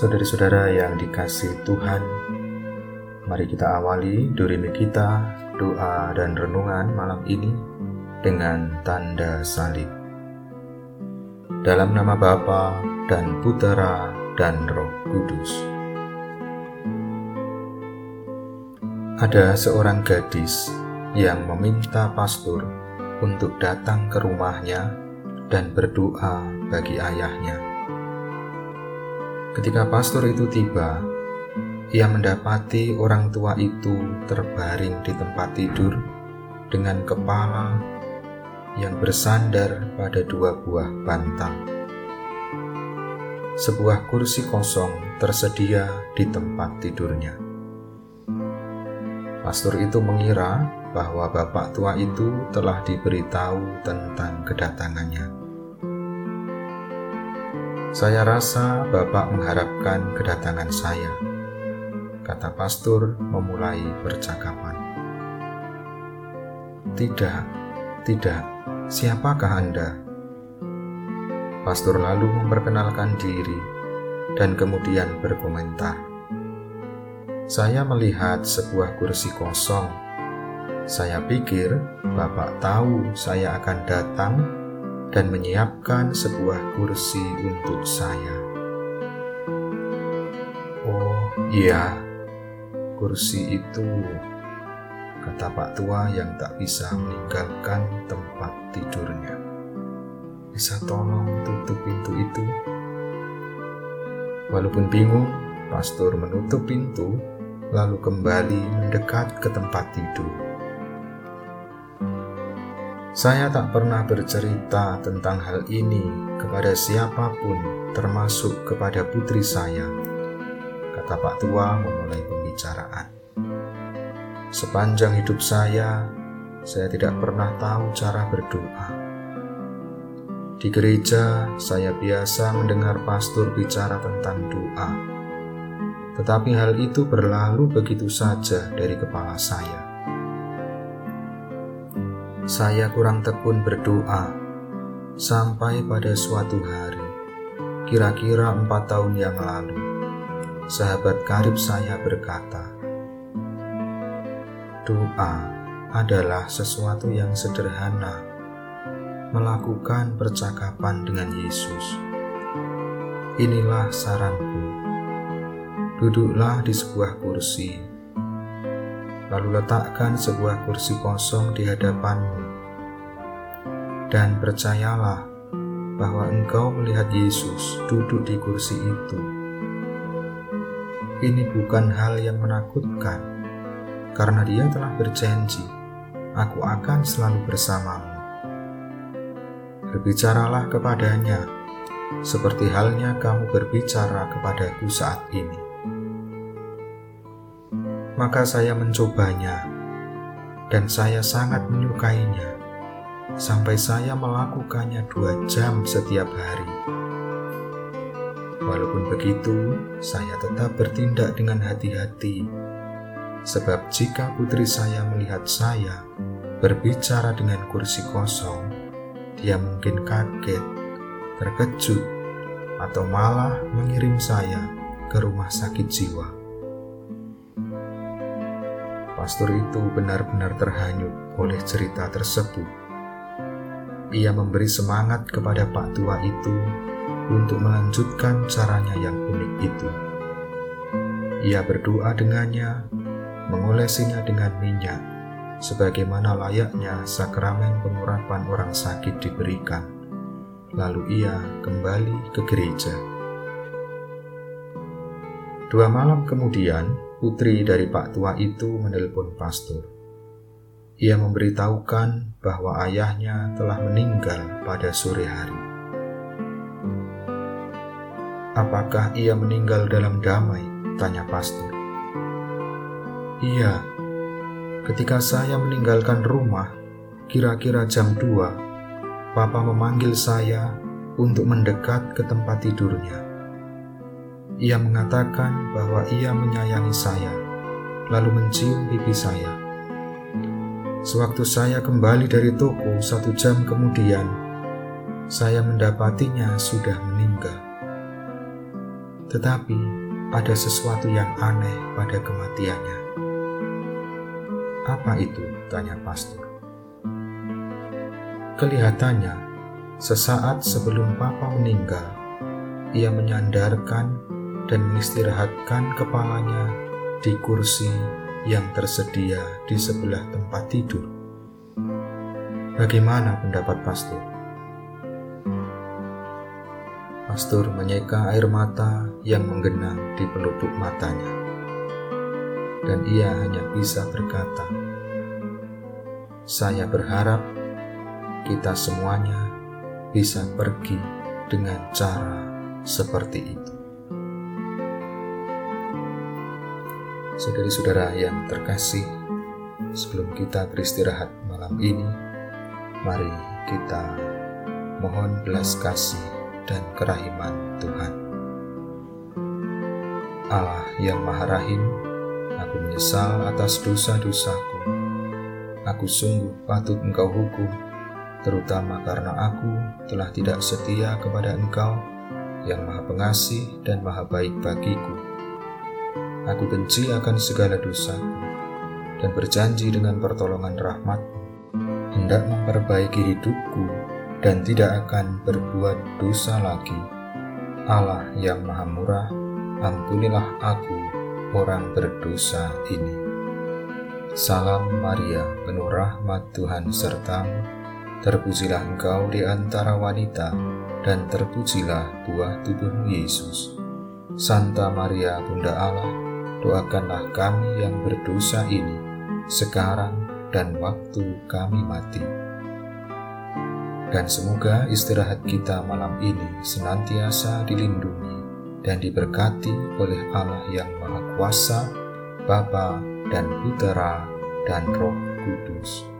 Saudara-saudara yang dikasih Tuhan, mari kita awali durimi kita, doa dan renungan malam ini dengan tanda salib. Dalam nama Bapa dan Putera dan Roh Kudus. Ada seorang gadis yang meminta pastor untuk datang ke rumahnya dan berdoa bagi ayahnya. Ketika pastor itu tiba, ia mendapati orang tua itu terbaring di tempat tidur dengan kepala yang bersandar pada dua buah bantal. Sebuah kursi kosong tersedia di tempat tidurnya. Pastor itu mengira bahwa bapak tua itu telah diberitahu tentang kedatangannya. Saya rasa Bapak mengharapkan kedatangan saya, kata pastor memulai percakapan. Tidak, tidak, siapakah Anda? Pastor lalu memperkenalkan diri dan kemudian berkomentar. Saya melihat sebuah kursi kosong. Saya pikir Bapak tahu saya akan datang dan menyiapkan sebuah kursi untuk saya. Oh iya, kursi itu, kata Pak Tua yang tak bisa meninggalkan tempat tidurnya. Bisa tolong tutup pintu itu? Walaupun bingung, pastor menutup pintu lalu kembali mendekat ke tempat tidur. Saya tak pernah bercerita tentang hal ini kepada siapa pun, termasuk kepada putri saya, kata Pak Tua memulai pembicaraan. Sepanjang hidup saya, saya tidak pernah tahu cara berdoa. Di gereja, saya biasa mendengar pastor bicara tentang doa, tetapi hal itu berlalu begitu saja dari kepala saya saya kurang tekun berdoa sampai pada suatu hari, kira-kira empat tahun yang lalu, sahabat karib saya berkata, "Doa adalah sesuatu yang sederhana, melakukan percakapan dengan Yesus. Inilah saranku: duduklah di sebuah kursi." Lalu letakkan sebuah kursi kosong di hadapanmu. Dan percayalah bahwa engkau melihat Yesus duduk di kursi itu. Ini bukan hal yang menakutkan, karena Dia telah berjanji, "Aku akan selalu bersamamu." Berbicaralah kepadanya, seperti halnya kamu berbicara kepadaku saat ini maka saya mencobanya, dan saya sangat menyukainya, sampai saya melakukannya dua jam setiap hari. Walaupun begitu, saya tetap bertindak dengan hati-hati, sebab jika putri saya melihat saya berbicara dengan kursi kosong, dia mungkin kaget, terkejut, atau malah mengirim saya ke rumah sakit jiwa pastor itu benar-benar terhanyut oleh cerita tersebut. Ia memberi semangat kepada Pak Tua itu untuk melanjutkan caranya yang unik itu. Ia berdoa dengannya, mengolesinya dengan minyak, sebagaimana layaknya sakramen pengurapan orang sakit diberikan. Lalu ia kembali ke gereja. Dua malam kemudian, putri dari Pak Tua itu menelpon pastor. Ia memberitahukan bahwa ayahnya telah meninggal pada sore hari. Apakah ia meninggal dalam damai? Tanya pastor. Iya, ketika saya meninggalkan rumah, kira-kira jam 2, Papa memanggil saya untuk mendekat ke tempat tidurnya. Ia mengatakan bahwa ia menyayangi saya, lalu mencium pipi saya. Sewaktu saya kembali dari toko satu jam kemudian, saya mendapatinya sudah meninggal. tetapi ada sesuatu yang aneh pada kematiannya. Apa itu? tanya pastor. Kelihatannya, sesaat sebelum Papa meninggal, ia menyandarkan dan mengistirahatkan kepalanya di kursi yang tersedia di sebelah tempat tidur. Bagaimana pendapat pastor? Pastor menyeka air mata yang menggenang di pelupuk matanya. Dan ia hanya bisa berkata, Saya berharap kita semuanya bisa pergi dengan cara seperti itu. Saudari-saudara yang terkasih, sebelum kita beristirahat malam ini, mari kita mohon belas kasih dan kerahiman Tuhan. Allah yang Maha Rahim, aku menyesal atas dosa-dosaku. Aku sungguh patut Engkau hukum, terutama karena aku telah tidak setia kepada Engkau yang Maha Pengasih dan Maha Baik bagiku. Aku benci akan segala dosaku dan berjanji dengan pertolongan rahmatmu hendak memperbaiki hidupku dan tidak akan berbuat dosa lagi. Allah yang Maha Murah, ampunilah aku, orang berdosa ini. Salam Maria, penuh rahmat Tuhan sertamu, terpujilah engkau di antara wanita, dan terpujilah buah tubuhmu Yesus. Santa Maria, Bunda Allah, doakanlah kami yang berdosa ini, sekarang dan waktu kami mati dan semoga istirahat kita malam ini senantiasa dilindungi dan diberkati oleh Allah yang Maha Kuasa, Bapa dan Putera dan Roh Kudus.